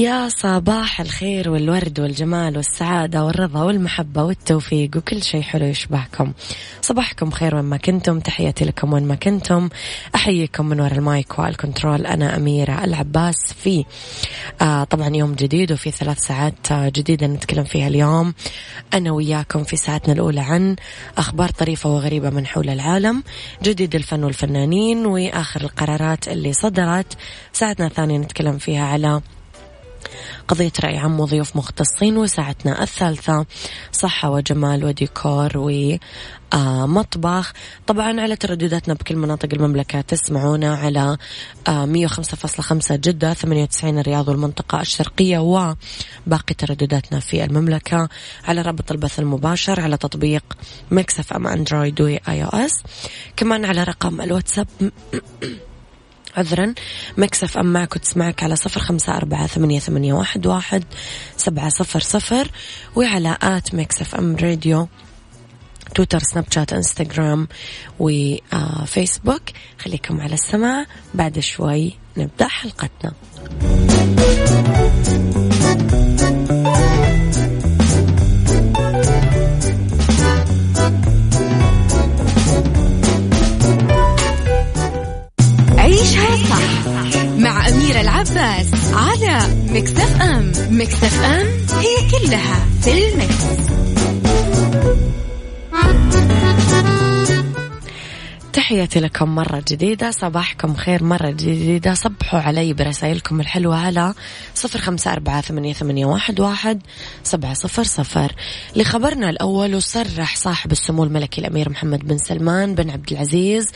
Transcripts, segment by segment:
يا صباح الخير والورد والجمال والسعادة والرضا والمحبة والتوفيق وكل شيء حلو يشبهكم. صباحكم خير وين ما كنتم تحياتي لكم وين ما كنتم. أحييكم من وراء المايك والكنترول أنا أميرة العباس. في آه طبعا يوم جديد وفي ثلاث ساعات آه جديدة نتكلم فيها اليوم. أنا وياكم في ساعتنا الأولى عن أخبار طريفة وغريبة من حول العالم جديد الفن والفنانين وآخر القرارات اللي صدرت. ساعتنا الثانية نتكلم فيها على قضية رأي عام وضيوف مختصين وساعتنا الثالثة صحة وجمال وديكور ومطبخ. طبعا على تردداتنا بكل مناطق المملكة تسمعونا على مية وخمسة فاصلة خمسة جدة ثمانية وتسعين الرياض والمنطقة الشرقية وباقي تردداتنا في المملكة. على رابط البث المباشر على تطبيق Mix FM Android و iOS. كمان على رقم الواتساب عذرا. Mix FM معك وتسمعك على صفر خمسة أربعة ثمانية, ثمانية واحد, واحد سبعة صفر صفر. وعلى at Mix FM Radio تويتر سناب شات إنستغرام وفيسبوك خليكم على السماع. بعد شوي نبدأ حلقتنا. العباس على مكتف أم مكتف أم هي كلها في المكس. تحياتي لكم مرة جديدة صباحكم خير مرة جديدة. صبحوا علي برسائلكم الحلوة على صفر خمسة أربعة ثمانية, واحد سبعة صفر صفر. لخبرنا الأول وصرح صاحب السمو الملكي الأمير محمد بن سلمان بن عبد العزيز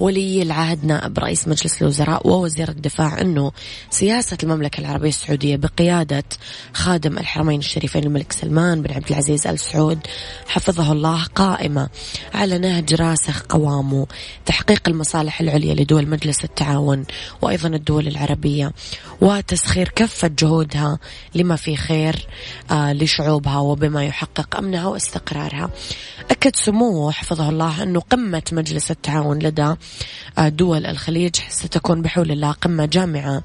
ولي العهد نائب رئيس مجلس الوزراء ووزير الدفاع أنه سياسة المملكة العربية السعودية بقيادة خادم الحرمين الشريفين الملك سلمان بن عبد العزيز آل سعود حفظه الله قائمة على نهج راسخ قوامه. تحقيق المصالح العليا لدول مجلس التعاون وأيضا الدول العربية وتسخير كافة جهودها لما في خير آه لشعوبها وبما يحقق أمنها واستقرارها. أكد سموه حفظه الله أنه قمة مجلس التعاون لدى آه دول الخليج ستكون بحول الله قمة جامعة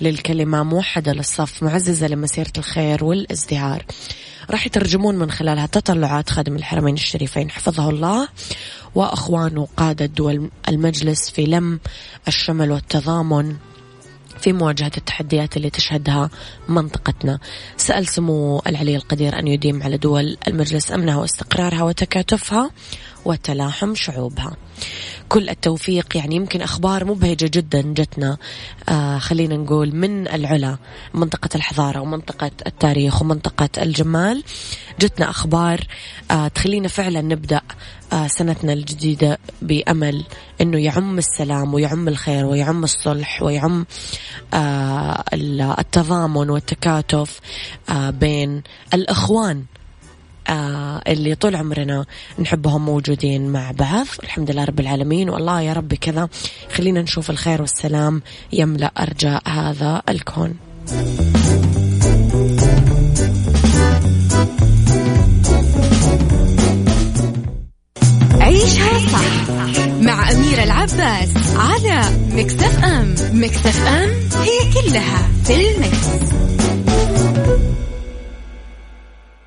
للكلمة موحدة للصف معززة لمسيرة الخير والازدهار. راح يترجمون من خلالها تطلعات خادم الحرمين الشريفين حفظه الله وأخوانه قادة دول المجلس في لم الشمل والتضامن في مواجهة التحديات اللي تشهدها منطقتنا. سأل سمو العلي القدير أن يديم على دول المجلس أمنها واستقرارها وتكاتفها وتلاحم شعوبها. كل التوفيق. يعني يمكن أخبار مبهجة جدا جتنا آه خلينا نقول من العلا منطقة الحضارة ومنطقة التاريخ ومنطقة الجمال. جتنا أخبار آه تخلينا فعلا نبدأ آه سنتنا الجديدة بأمل أنه يعم السلام ويعم الخير ويعم الصلح ويعم آه التضامن والتكاتف آه بين الأخوان آه اللي طول عمرنا نحبهم موجودين مع بعض. الحمد لله رب العالمين. والله يا رب كذا. خلينا نشوف الخير والسلام يملأ أرجاء هذا الكون. عيشها صح مع أميرة العباس على مكتف أم. مكتف أم هي كلها في المكس.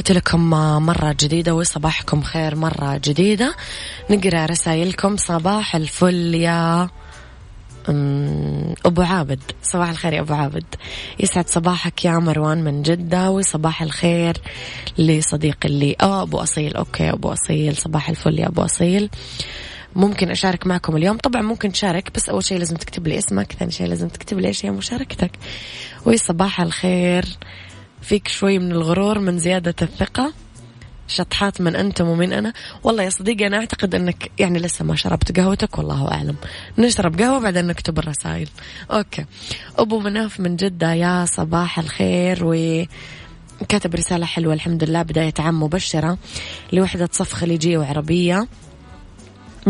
تحياتي لكم مرة جديدة وصباحكم خير مرة جديدة. نقرأ رسائلكم. صباح الفل يا أبو عابد. صباح الخير يا أبو عابد. يسعد صباحك يا مروان من جدة وصباح الخير لصديقي اللي أو أبو أصيل. أوكي أبو أصيل. صباح الفل يا أبو أصيل. ممكن أشارك معكم اليوم. طبعا ممكن تشارك بس أول شيء لازم تكتب لي اسمك ثاني شيء لازم تكتب لي إيش هي مشاركتك. وصباح الخير فيك شوي من الغرور من زيادة الثقة. شطحات من أنتم ومن أنا. والله يا صديقي أنا أعتقد أنك يعني لسه ما شربت قهوتك والله أعلم. نشرب قهوة بعدين نكتب الرسائل. أوكي. أبو مناف من جدة يا صباح الخير و كاتب رسالة حلوة الحمد لله بداية عام مبشرة لوحدة صف خليجية وعربية.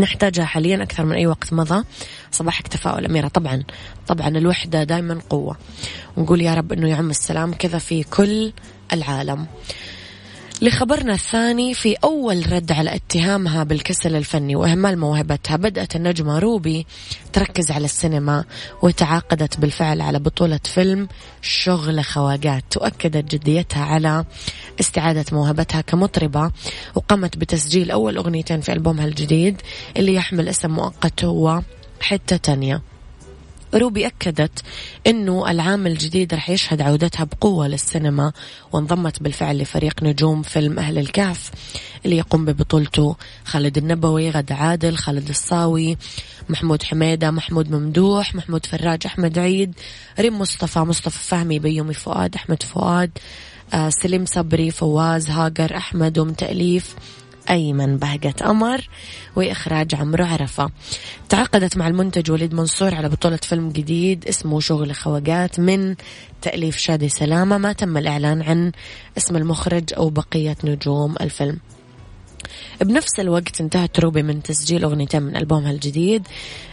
نحتاجها حاليا أكثر من أي وقت مضى. صباحك تفاؤل أميرة. طبعا طبعا الوحدة دائما قوة. ونقول يا رب أنه يعم السلام كذا في كل العالم. لخبرنا الثاني في أول رد على اتهامها بالكسل الفني وإهمال موهبتها. بدأت النجمة روبي تركز على السينما وتعاقدت بالفعل على بطولة فيلم شغل خواجات. تؤكدت جديتها على استعادة موهبتها كمطربة وقامت بتسجيل أول أغنيتين في ألبومها الجديد اللي يحمل اسم مؤقت هو حتة تانية. روبي أكدت أنه العام الجديد رح يشهد عودتها بقوة للسينما وانضمت بالفعل لفريق نجوم فيلم أهل الكهف اللي يقوم ببطولته. خالد النبوي غدا عادل خالد الصاوي محمود حميدة محمود ممدوح محمود فراج أحمد عيد ريم مصطفى مصطفى فهمي بيومي فؤاد أحمد فؤاد آه سليم صبري فواز هاجر أحمد ومن تأليف أيمن بهجة أمر وإخراج عمرو عرفة. تعاقدت مع المنتج وليد منصور على بطولة فيلم جديد اسمه شغل خواجات من تأليف شادي سلامة. ما تم الإعلان عن اسم المخرج أو بقية نجوم الفيلم. بنفس الوقت انتهت روبي من تسجيل أغنيتين من ألبومها الجديد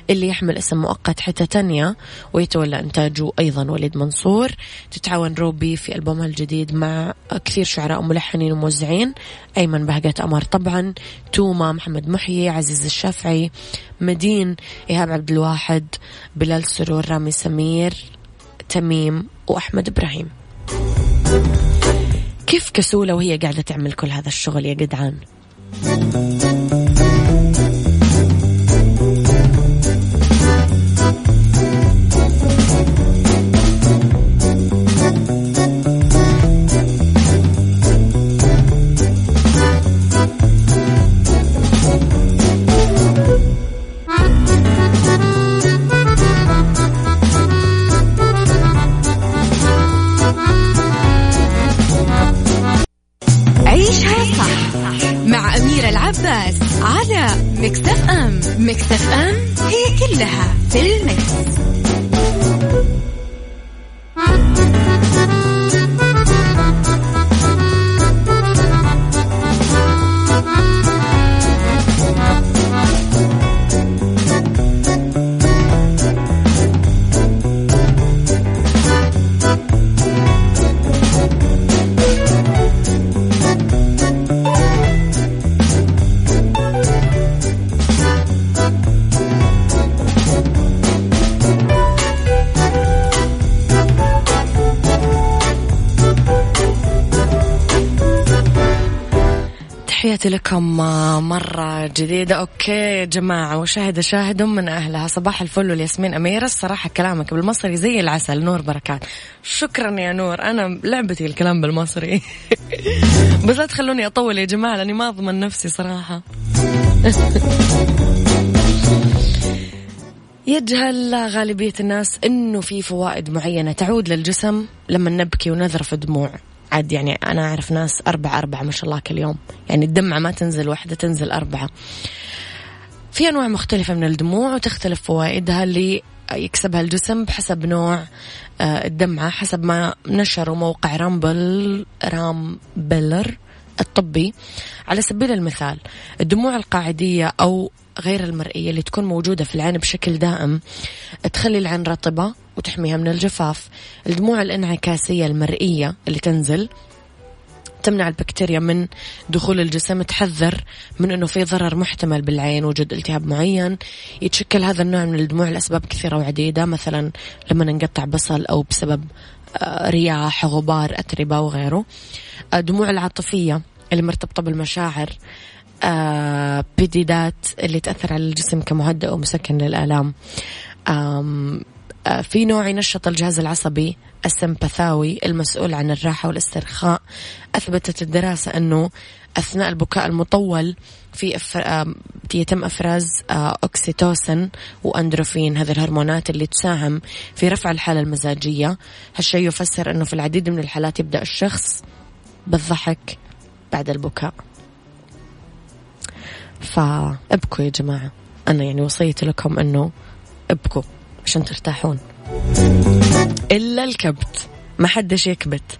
اللي يحمل اسم مؤقت حتى تانية ويتولى إنتاجه أيضا وليد منصور. تتعاون روبي في ألبومها الجديد مع كثير شعراء وملحنين وموزعين أيمن بهجت أمر طبعا توما محمد محيي عزيز الشافعي مدين إيهاب عبد الواحد بلال سرور رامي سمير تميم وأحمد إبراهيم. كيف كسولة وهي قاعدة تعمل كل هذا الشغل يا جدعان؟ Thank you. تحياتي لكم مرة جديدة. أوكي يا جماعة وشاهد شاهد من أهلها. صباح الفل والياسمين أميرة. الصراحة كلامك بالمصري زي العسل نور بركات. شكرا يا نور. أنا لعبتي الكلام بالمصري. بس لا تخلوني أطول يا جماعة لأني ما أضمن نفسي صراحة. يجهل غالبية الناس أنه في فوائد معينة تعود للجسم لما نبكي ونذرف دموع. عاد يعني أنا أعرف ناس أربعة أربعة ما شاء الله كل يوم. يعني الدمعة ما تنزل واحدة تنزل أربعة. في أنواع مختلفة من الدموع وتختلف فوائدها اللي يكسبها الجسم بحسب نوع آه، الدمعة حسب ما نشروا موقع رامبل رامبلر الطبي. على سبيل المثال الدموع القاعدية أو غير المرئية اللي تكون موجودة في العين بشكل دائم تخلي العين رطبة وتحميها من الجفاف. الدموع الانعكاسية المرئية اللي تنزل تمنع البكتيريا من دخول الجسم تحذر من إنه في ضرر محتمل بالعين وجود التهاب معين. يتشكل هذا النوع من الدموع لأسباب كثيرة وعديدة مثلا لما نقطع بصل أو بسبب آه، رياح غبار أتربة وغيره. الدموع العاطفية اللي مرتبطة بالمشاعر بديدات اللي تأثر على الجسم كمهدئ ومسكن للآلام. في نوع ينشط الجهاز العصبي السمبثاوي المسؤول عن الراحة والاسترخاء. أثبتت الدراسة أنه أثناء البكاء المطول في أفر... يتم إفراز أوكسيتوسن وأندروفين هذه الهرمونات اللي تساهم في رفع الحالة المزاجية. هالشيء يفسر أنه في العديد من الحالات يبدأ الشخص بالضحك بعد البكاء. فأبكوا يا جماعة. أنا يعني وصيتي لكم أنه أبكوا. عشان ترتاحون. إلا الكبت. ما حدش يكبت.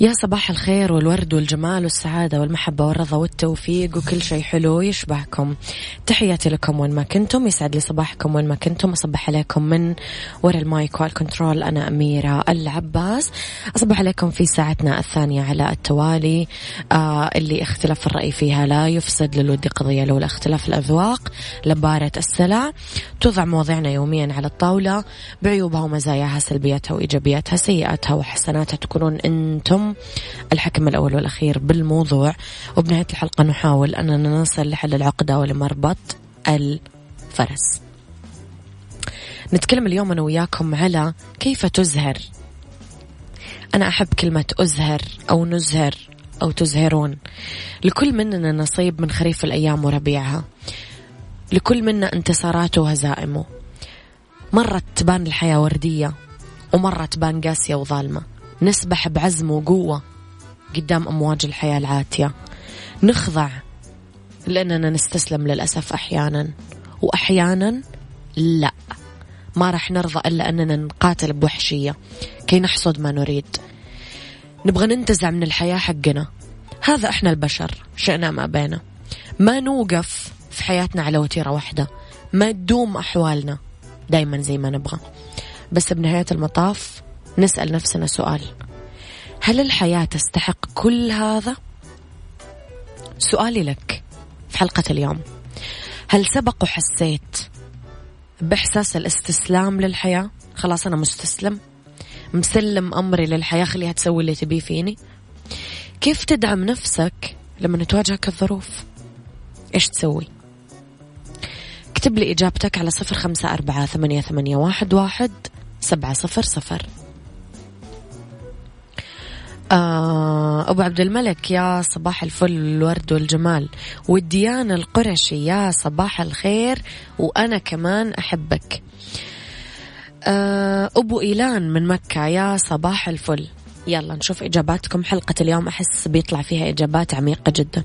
يا صباح الخير والورد والجمال والسعادة والمحبة والرضا والتوفيق وكل شيء حلو يشبهكم تحياتي لكم وين ما كنتم يسعد لي صباحكم وين ما كنتم. أصبح عليكم من وراء ال mic وال control أنا أميرة العباس. أصبح عليكم في ساعتنا الثانية على التوالي آه اللي اختلاف الرأي فيها لا يفسد للود قضية لولا اختلاف الأذواق لبارة السلع توضع مواضيعنا يوميا على الطاولة بعيوبها ومزاياها سلبياتها وإيجابياتها سيئاتها وحسناتها تكونون أنتم الحكم الأول والأخير بالموضوع. وبنهاية الحلقة نحاول أننا نصل لحل العقدة ولمربط الفرس. نتكلم اليوم أنا وياكم على كيف تزهر. أنا أحب كلمة أزهر أو نزهر أو تزهرون. لكل مننا نصيب من خريف الأيام وربيعها. لكل منا انتصاراته وهزائمه. مرة تبان الحياة وردية ومرة تبان قاسية وظالمة. نسبح بعزم وقوة قدام أمواج الحياة العاتية. نخضع لأننا نستسلم للأسف أحيانا. وأحيانا لا. ما راح نرضى إلا أننا نقاتل بوحشية. كي نحصد ما نريد. نبغى ننتزع من الحياة حقنا. هذا إحنا البشر. شئنا ما بينا. ما نوقف في حياتنا على وتيرة واحدة. ما تدوم أحوالنا. دايما زي ما نبغى. بس بنهاية المطاف نسأل نفسنا سؤال. هل الحياة تستحق كل هذا؟ سؤالي لك في حلقة اليوم. هل سبق وحسيت بإحساس الاستسلام للحياة؟ خلاص أنا مستسلم. مسلم أمري للحياة خليها تسوي اللي تبيه فيني. كيف تدعم نفسك لما تواجهك الظروف؟ إيش تسوي؟ اكتب لي إجابتك على صفر خمسة أربعة ثمانية, ثمانية واحد, واحد سبعة صفر صفر. أبو عبد الملك يا صباح الفل الورد والجمال. والديانة القرشي يا صباح الخير وأنا كمان أحبك. آه أبو إيلان من مكة يا صباح الفل. يلا نشوف إجاباتكم. حلقة اليوم أحس بيطلع فيها إجابات عميقة جدا.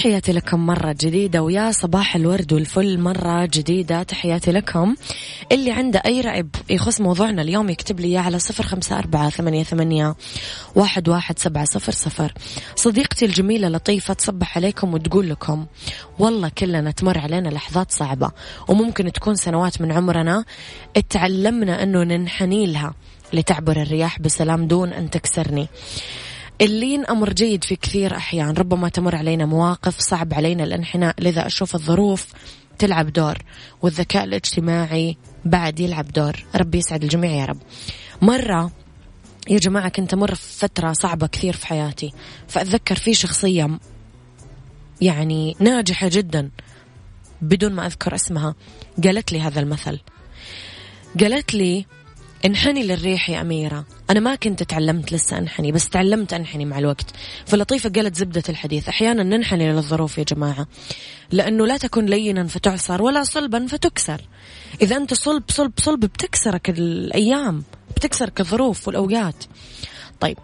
تحياتي لكم مرة جديدة ويا صباح الورد والفل. مرة جديدة تحياتي لكم. اللي عنده أي رأي يخص موضوعنا اليوم يكتب لي إياه على صفر خمسة أربعة ثمانية, ثمانية واحد, واحد سبعة صفر صفر. صديقتي الجميلة لطيفة تصبح عليكم وتقول لكم والله كلنا تمر علينا لحظات صعبة وممكن تكون سنوات من عمرنا تعلمنا أنه ننحني لها لتعبر الرياح بسلام دون أن تكسرني. اللين أمر جيد في كثير أحيان. ربما تمر علينا مواقف صعب علينا الانحناء لذا أشوف الظروف تلعب دور والذكاء الاجتماعي بعد يلعب دور. ربي يسعد الجميع يا رب. مرة يا جماعة كنت أمر في فترة صعبة كثير في حياتي. فأتذكر في شخصية يعني ناجحة جدا بدون ما أذكر اسمها قالت لي هذا المثل. قالت لي انحني للريح يا أميرة. أنا ما كنت تعلمت لسه أنحني بس تعلمت أنحني مع الوقت. فلطيفة قالت زبدة الحديث أحيانا ننحني للظروف يا جماعة. لأنه لا تكن لينا فتعصر ولا صلبا فتكسر. إذا أنت صلب صلب صلب بتكسرك الأيام بتكسرك الظروف والأوقات. طيب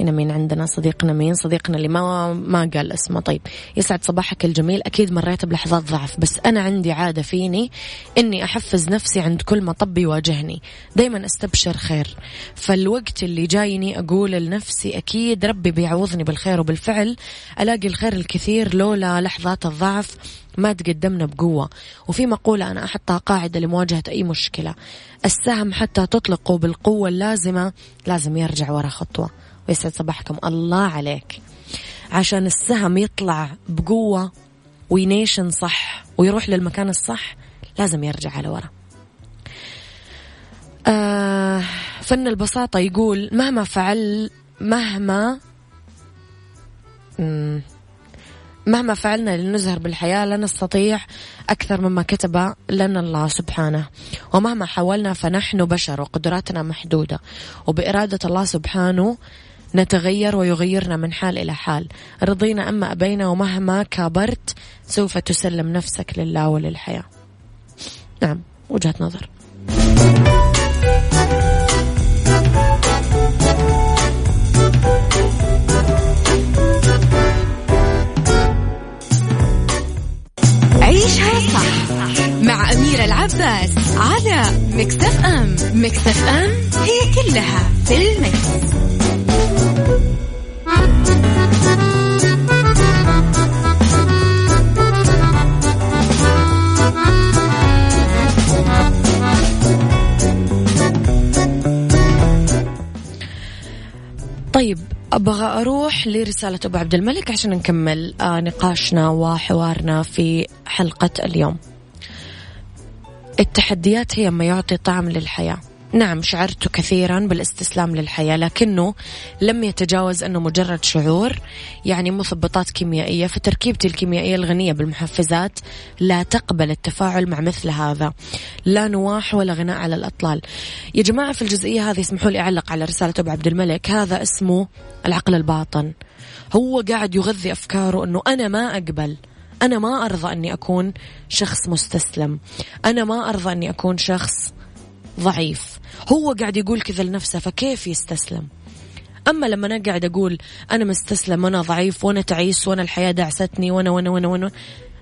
هنا مين عندنا صديقنا مين؟ صديقنا اللي ما ما قال اسمه. طيب يسعد صباحك الجميل. أكيد مريت بلحظات ضعف بس أنا عندي عادة فيني إني أحفز نفسي عند كل مطب يواجهني. دائما أستبشر خير. فالوقت اللي جايني أقول لنفسي أكيد ربي بيعوضني بالخير وبالفعل. ألاقي الخير الكثير لولا لحظات الضعف ما تقدمنا بقوة. وفي مقولة أنا أحطها قاعدة لمواجهة أي مشكلة. السهم حتى تطلقه بالقوة اللازمة لازم يرجع ورا خطوة. ويسعد صباحكم. الله عليك. عشان السهم يطلع بقوة وينيشن صح ويروح للمكان الصح لازم يرجع على ورا. آه فن البساطة يقول مهما فعل مهما مهما فعلنا لنزهر بالحياة لا نستطيع أكثر مما كتب لنا الله سبحانه. ومهما حاولنا فنحن بشر وقدراتنا محدودة. وبإرادة الله سبحانه نتغير ويغيرنا من حال إلى حال. رضينا أما أبينا ومهما كابرت سوف تسلم نفسك لله وللحياة. نعم وجهة نظر. عيشها صح مع أميرة العباس على مكتف أم. مكتف أم هي كلها في المكس. طيب أبغى أروح لرسالة أبو عبد الملك عشان نكمل آه نقاشنا وحوارنا في حلقة اليوم. التحديات هي ما يعطي طعم للحياة. نعم شعرت كثيرا بالاستسلام للحياة لكنه لم يتجاوز أنه مجرد شعور يعني مثبطات كيميائية. فتركيبتي الكيميائية الغنية بالمحفزات لا تقبل التفاعل مع مثل هذا. لا نواح ولا غناء على الأطلال. يا جماعة في الجزئية هذه اسمحوا لي أعلق على رسالة أبو عبد الملك. هذا اسمه العقل الباطن. هو قاعد يغذي أفكاره أنه أنا ما أقبل. أنا ما أرضى أني أكون شخص مستسلم. أنا ما أرضى أني أكون شخص ضعيف. هو قاعد يقول كذا لنفسه فكيف يستسلم؟ أما لما أنا قاعد أقول أنا مستسلم وأنا ضعيف وأنا تعيس وأنا الحياة دعستني وأنا وأنا وأنا وأنا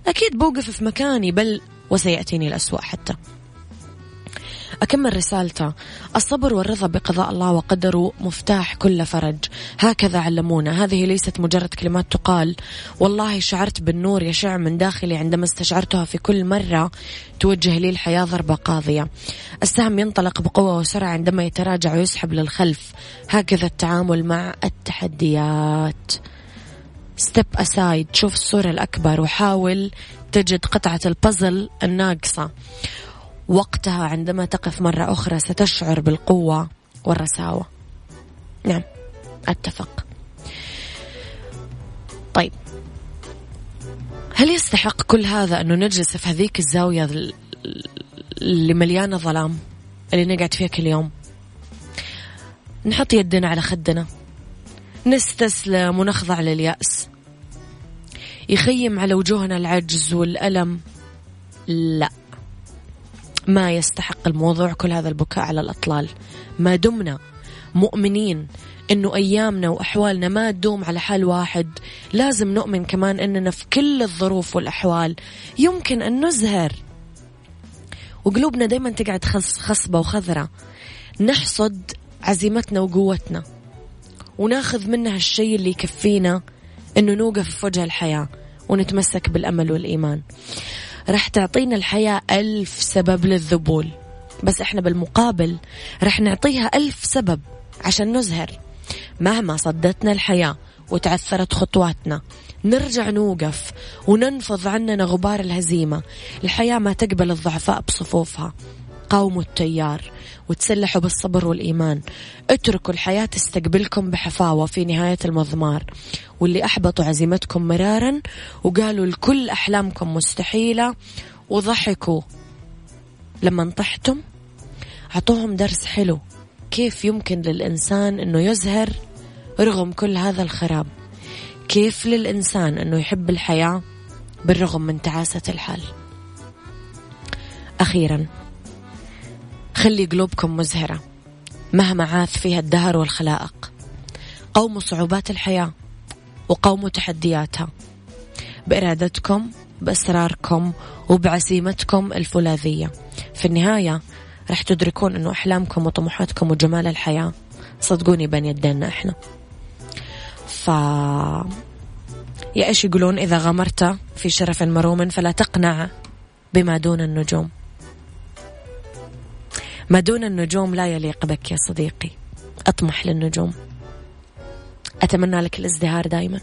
أكيد بوقف في مكاني بل وسيأتيني الأسوأ حتى. أكمل رسالته. الصبر والرضا بقضاء الله وقدره مفتاح كل فرج. هكذا علمونا. هذه ليست مجرد كلمات تقال. والله شعرت بالنور يشع من داخلي عندما استشعرتها في كل مرة توجه لي الحياة ضربة قاضية. السهم ينطلق بقوة وسرعة عندما يتراجع ويسحب للخلف. هكذا التعامل مع التحديات. step aside شوف الصورة الأكبر وحاول تجد قطعة البازل الناقصة. وقتها عندما تقف مرة أخرى ستشعر بالقوة والرساوة. نعم أتفق. طيب. هل يستحق كل هذا أنه نجلس في هذيك الزاوية اللي مليانة ظلام اللي نقعد فيها كل يوم؟ نحط يدنا على خدنا. نستسلم ونخضع لليأس. يخيم على وجوهنا العجز والألم. لا. ما يستحق الموضوع كل هذا البكاء على الأطلال. ما دمنا مؤمنين إنه أيامنا وأحوالنا ما تدوم على حال واحد. لازم نؤمن كمان إننا في كل الظروف والأحوال. يمكن أن نزهر. وقلوبنا دايما تقعد خصبة وخضرة. نحصد عزيمتنا وقوتنا. وناخذ منها الشيء اللي يكفينا إنه نوقف في وجه الحياة ونتمسك بالأمل والإيمان. راح تعطينا الحياة ألف سبب للذبول. بس إحنا بالمقابل راح نعطيها ألف سبب عشان نزهر. مهما صدتنا الحياة وتعثرت خطواتنا نرجع نوقف وننفض عننا غبار الهزيمة. الحياة ما تقبل الضعفاء بصفوفها. قاوموا التيار. وتسلحوا بالصبر والإيمان. اتركوا الحياة تستقبلكم بحفاوة في نهاية المضمار. واللي أحبطوا عزيمتكم مرارا وقالوا لكل أحلامكم مستحيلة وضحكوا. لما طحتم أعطوهم درس حلو كيف يمكن للإنسان أنه يزهر رغم كل هذا الخراب. كيف للإنسان أنه يحب الحياة بالرغم من تعاسة الحال. أخيرا خلي قلوبكم مزهرة مهما عاث فيها الدهر والخلائق. قوموا صعوبات الحياة وقوموا تحدياتها. بإرادتكم بإصراركم وبعزيمتكم الفولاذية. في النهاية رح تدركون أنه أحلامكم وطموحاتكم وجمال الحياة. صدقوني بين يدينا إحنا. ف يا إيش يقولون؟ إذا غمرت في شرف مروم فلا تقنع بما دون النجوم. ما دون النجوم لا يليق بك يا صديقي. أطمح للنجوم. أتمنى لك الازدهار دائما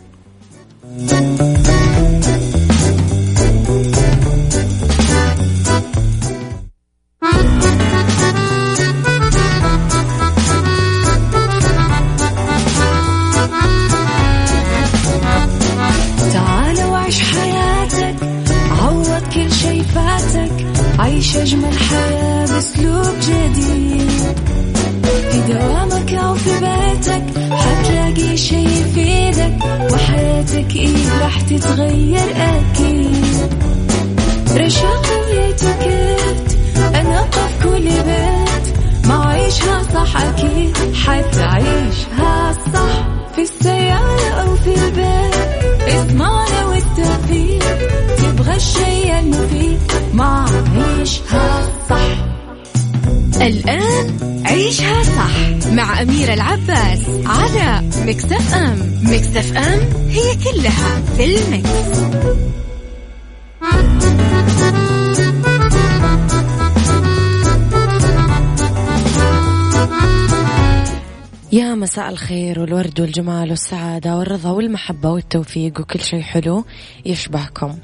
يا مساء الخير والورد والجمال والسعادة والرضا والمحبة والتوفيق وكل شيء حلو يشبهكم.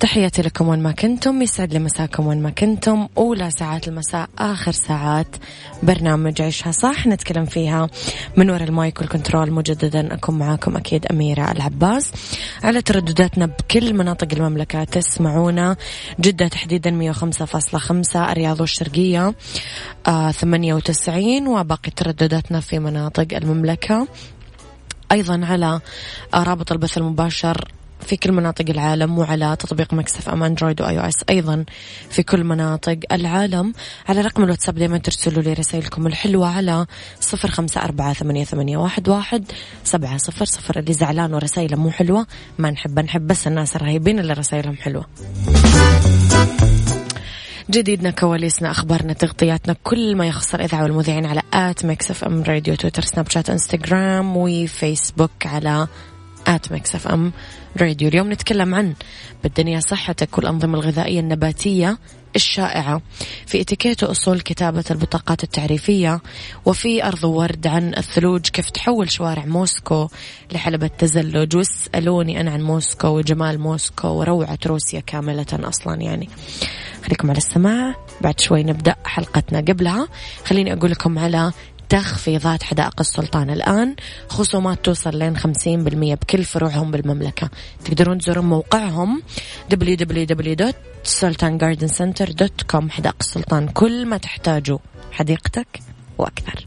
تحياتي لكم وين ما كنتم يسعد لي مساكم وين ما كنتم. أولى ساعات المساء آخر ساعات برنامج عيشها صح. نتكلم فيها من وراء ال mic وال control مجددا. أكون معاكم أكيد أميرة العباس. على تردداتنا بكل مناطق المملكة تسمعونا جدة تحديدا 105.5 الرياض والشرقية آه 98 وباقي تردداتنا في مناطق المملكة. أيضا على رابط البث المباشر في كل مناطق العالم وعلى تطبيق Mix FM Android و iOS أيضا في كل مناطق العالم. على رقم الواتساب دائما ترسلوا لي رسائلكم الحلوة على صفر خمسة أربعة ثمانية, ثمانية واحد, واحد سبعة صفر صفر. اللي زعلان ورسائله مو حلوة ما نحب نحب بس الناس الرهيبين اللي رسائلهم حلوة. جديدنا كواليسنا أخبارنا تغطياتنا كل ما يخص الإذاعة والمذيعين على at Mix FM Radio تويتر سناب شات إنستغرام وفيسبوك على at Mix FM Radio. اليوم نتكلم عن بالدنيا صحتك والأنظمة الغذائية النباتية. الشائعة. في اتيكيت وأصول كتابة البطاقات التعريفية وفي أرض ورد عن الثلوج كيف تحول شوارع موسكو لحلبة تزلج. واسألوني أنا عن موسكو وجمال موسكو وروعة روسيا كاملة أصلا يعني. خليكم على السماع. بعد شوي نبدأ حلقتنا قبلها. خليني أقول لكم على تخفيضات حدائق السلطان. الآن خصومات توصل لين 50% بكل فروعهم بالمملكة. تقدرون تزورون موقعهم www.sultangardencenter.com حدائق السلطان كل ما تحتاجوا حديقتك وأكثر.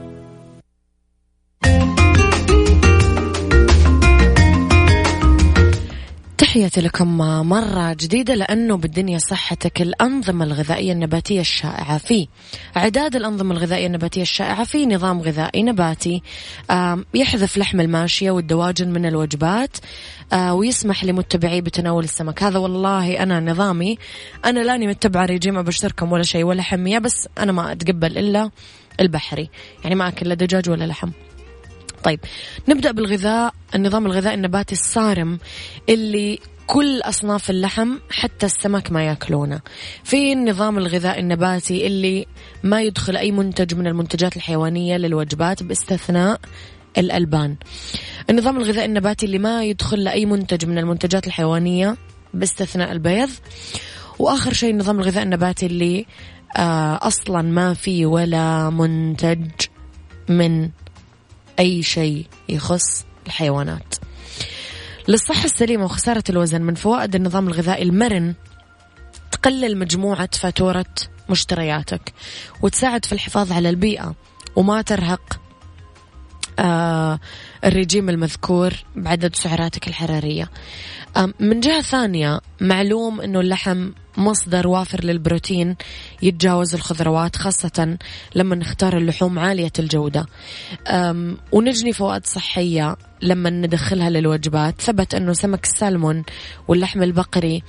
تحياتي لكم مرة جديدة لأنه بالدنيا صحتك الأنظمة الغذائية النباتية الشائعة. في إعداد الأنظمة الغذائية النباتية الشائعة في نظام غذائي نباتي يحذف لحم الماشية والدواجن من الوجبات ويسمح لمتبعيه بتناول السمك. هذا والله أنا نظامي. أنا لاني متبعة ريجيم أبشركم ولا شيء ولا حمية بس أنا ما أتقبل إلا البحري. يعني ما أكل لا دجاج ولا لحم. طيب نبدأ بالغذاء. النظام الغذائي النباتي الصارم اللي كل أصناف اللحم حتى السمك ما يأكلونه. في النظام الغذائي النباتي اللي ما يدخل أي منتج من المنتجات الحيوانية للوجبات باستثناء الألبان. النظام الغذائي النباتي اللي ما يدخل لأي منتج من المنتجات الحيوانية باستثناء البيض. وآخر شيء النظام الغذائي النباتي اللي آه أصلا ما في ولا منتج من أي شيء يخص الحيوانات. للصحة السليمة وخسارة الوزن من فوائد النظام الغذائي المرن تقلل مجموعة فاتورة مشترياتك وتساعد في الحفاظ على البيئة وما ترهق آه الرجيم المذكور بعدد سعراتك الحرارية. من جهة ثانية معلوم أنه اللحم مصدر وافر للبروتين يتجاوز الخضروات خاصة لما نختار اللحوم عالية الجودة. ونجني فوائد صحية لما ندخلها للوجبات. ثبت أنه سمك السالمون واللحم البقري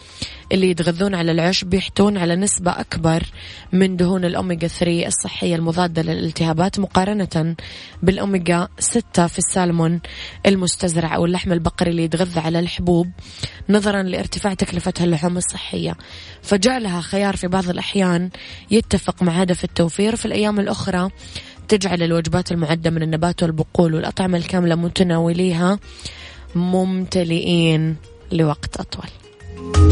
اللي يتغذون على العشب بيحتون على نسبة أكبر من دهون الأوميجا 3 الصحية المضادة للالتهابات مقارنة بالأوميجا 6 في السالمون المستزرع أو اللحم البقري اللي يتغذى على الحبوب. نظرا لارتفاع تكلفتها اللحوم الصحية. فجعلها خيار في بعض الأحيان يتفق مع هدف التوفير في الأيام الأخرى تجعل الوجبات المعدة من النبات والبقول والأطعمة الكاملة متناوليها ممتلئين لوقت أطول.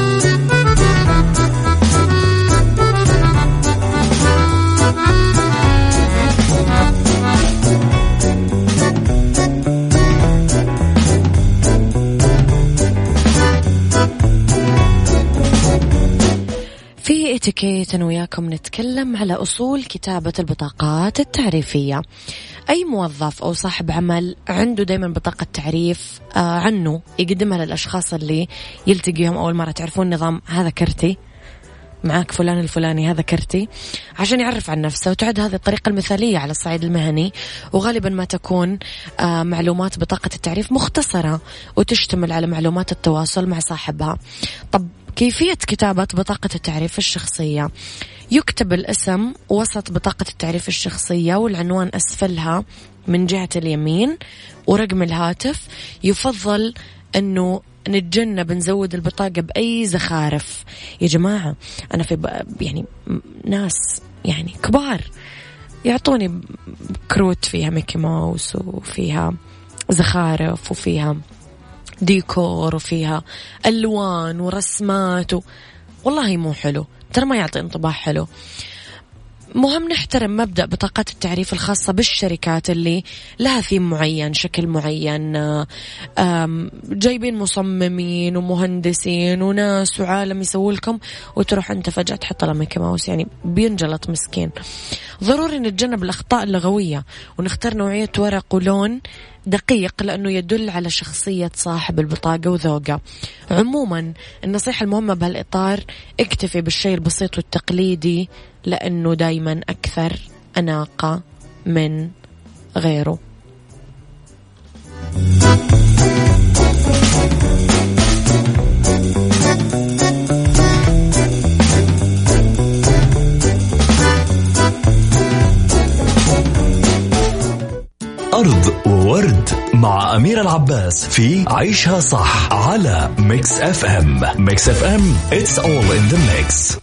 اتيكيت أنا وياكم نتكلم على أصول كتابة البطاقات التعريفية. أي موظف أو صاحب عمل عنده دائما بطاقة تعريف آه عنه يقدمها للأشخاص اللي يلتقيهم أول مرة. تعرفون نظام هذا كرتي؟ معاك فلان الفلاني هذا كرتي. عشان يعرف عن نفسه وتعد هذه الطريقة المثالية على الصعيد المهني. وغالبا ما تكون آه معلومات بطاقة التعريف مختصرة وتشتمل على معلومات التواصل مع صاحبها. طب كيفية كتابة بطاقة التعريف الشخصية. يكتب الاسم وسط بطاقة التعريف الشخصية والعنوان أسفلها من جهة اليمين ورقم الهاتف. يفضل أنه نتجنب نزود البطاقة بأي زخارف. يا جماعة أنا في يعني ناس يعني كبار يعطوني كروت فيها ميكي ماوس وفيها زخارف وفيها ديكور وفيها ألوان ورسمات و... والله مو حلو ترى ما يعطي انطباع حلو. مهم نحترم مبدأ بطاقات التعريف الخاصة بالشركات اللي لها ثيم معين شكل معين جايبين مصممين ومهندسين وناس وعالم يسووا لكم وتروح أنت فجأة تحط له ميكي ماوس يعني بينجلط مسكين. ضروري نتجنب الأخطاء اللغوية ونختار نوعية ورق ولون دقيق لأنه يدل على شخصية صاحب البطاقة وذوقه. عموما النصيحة المهمة بهالإطار اكتفي بالشيء البسيط والتقليدي لأنه دايما أكثر أناقة من غيره. أرض وورد مع أمير العباس في عيشها صح على Mix FM. Mix FM it's all in the mix.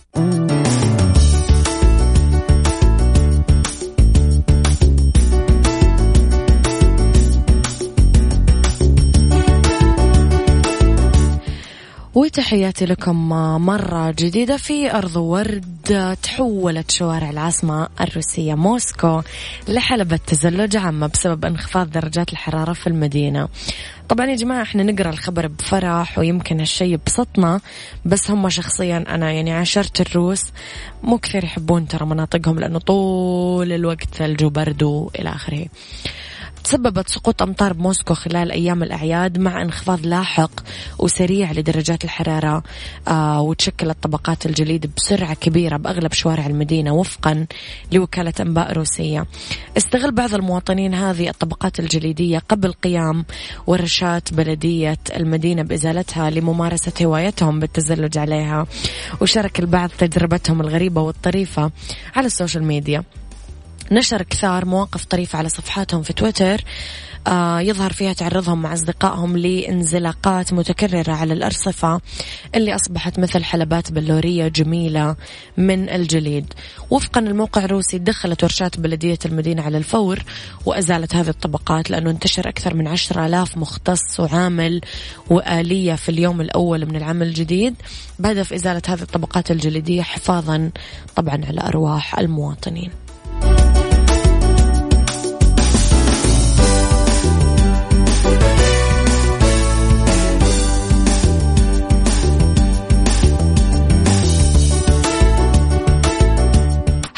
وتحياتي لكم مرة جديدة. في أرض ورد تحولت شوارع العاصمة الروسية موسكو لحلبة تزلج عامة بسبب انخفاض درجات الحرارة في المدينة. طبعا يا جماعة إحنا نقرأ الخبر بفرح ويمكن هالشي يبسطنا بس هم شخصيا أنا يعني عاشرت الروس مو كثير يحبون ترى مناطقهم لأنه طول الوقت ثلج وبرد وإلى آخره. تسببت سقوط أمطار بموسكو خلال أيام الأعياد مع انخفاض لاحق وسريع لدرجات الحرارة. آه وتشكلت طبقات الجليد بسرعة كبيرة بأغلب شوارع المدينة وفقا لوكالة أنباء روسية. استغل بعض المواطنين هذه الطبقات الجليدية قبل قيام ورشات بلدية المدينة بإزالتها لممارسة هوايتهم بالتزلج عليها. وشارك البعض تجربتهم الغريبة والطريفة على ال social media. نشر كثار مواقف طريفة على صفحاتهم في تويتر آه يظهر فيها تعرضهم مع أصدقائهم لانزلاقات متكررة على الأرصفة اللي أصبحت مثل حلبات بلورية جميلة من الجليد. وفقا الموقع الروسي دخلت ورشات بلدية المدينة على الفور وأزالت هذه الطبقات لأنه انتشر أكثر من عشرة آلاف مختص وعامل وآلية في اليوم الأول من العام الجديد بهدف إزالة هذه الطبقات الجليدية حفاظا طبعا على أرواح المواطنين.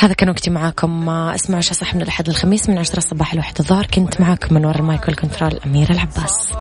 هذا كان وقتي معاكم. اسمع عشاء صح من الأحد الخميس من عشرة الصباح لواحد الظهر. كنت معاكم من وراء المايك والكنترول أميرة العباس.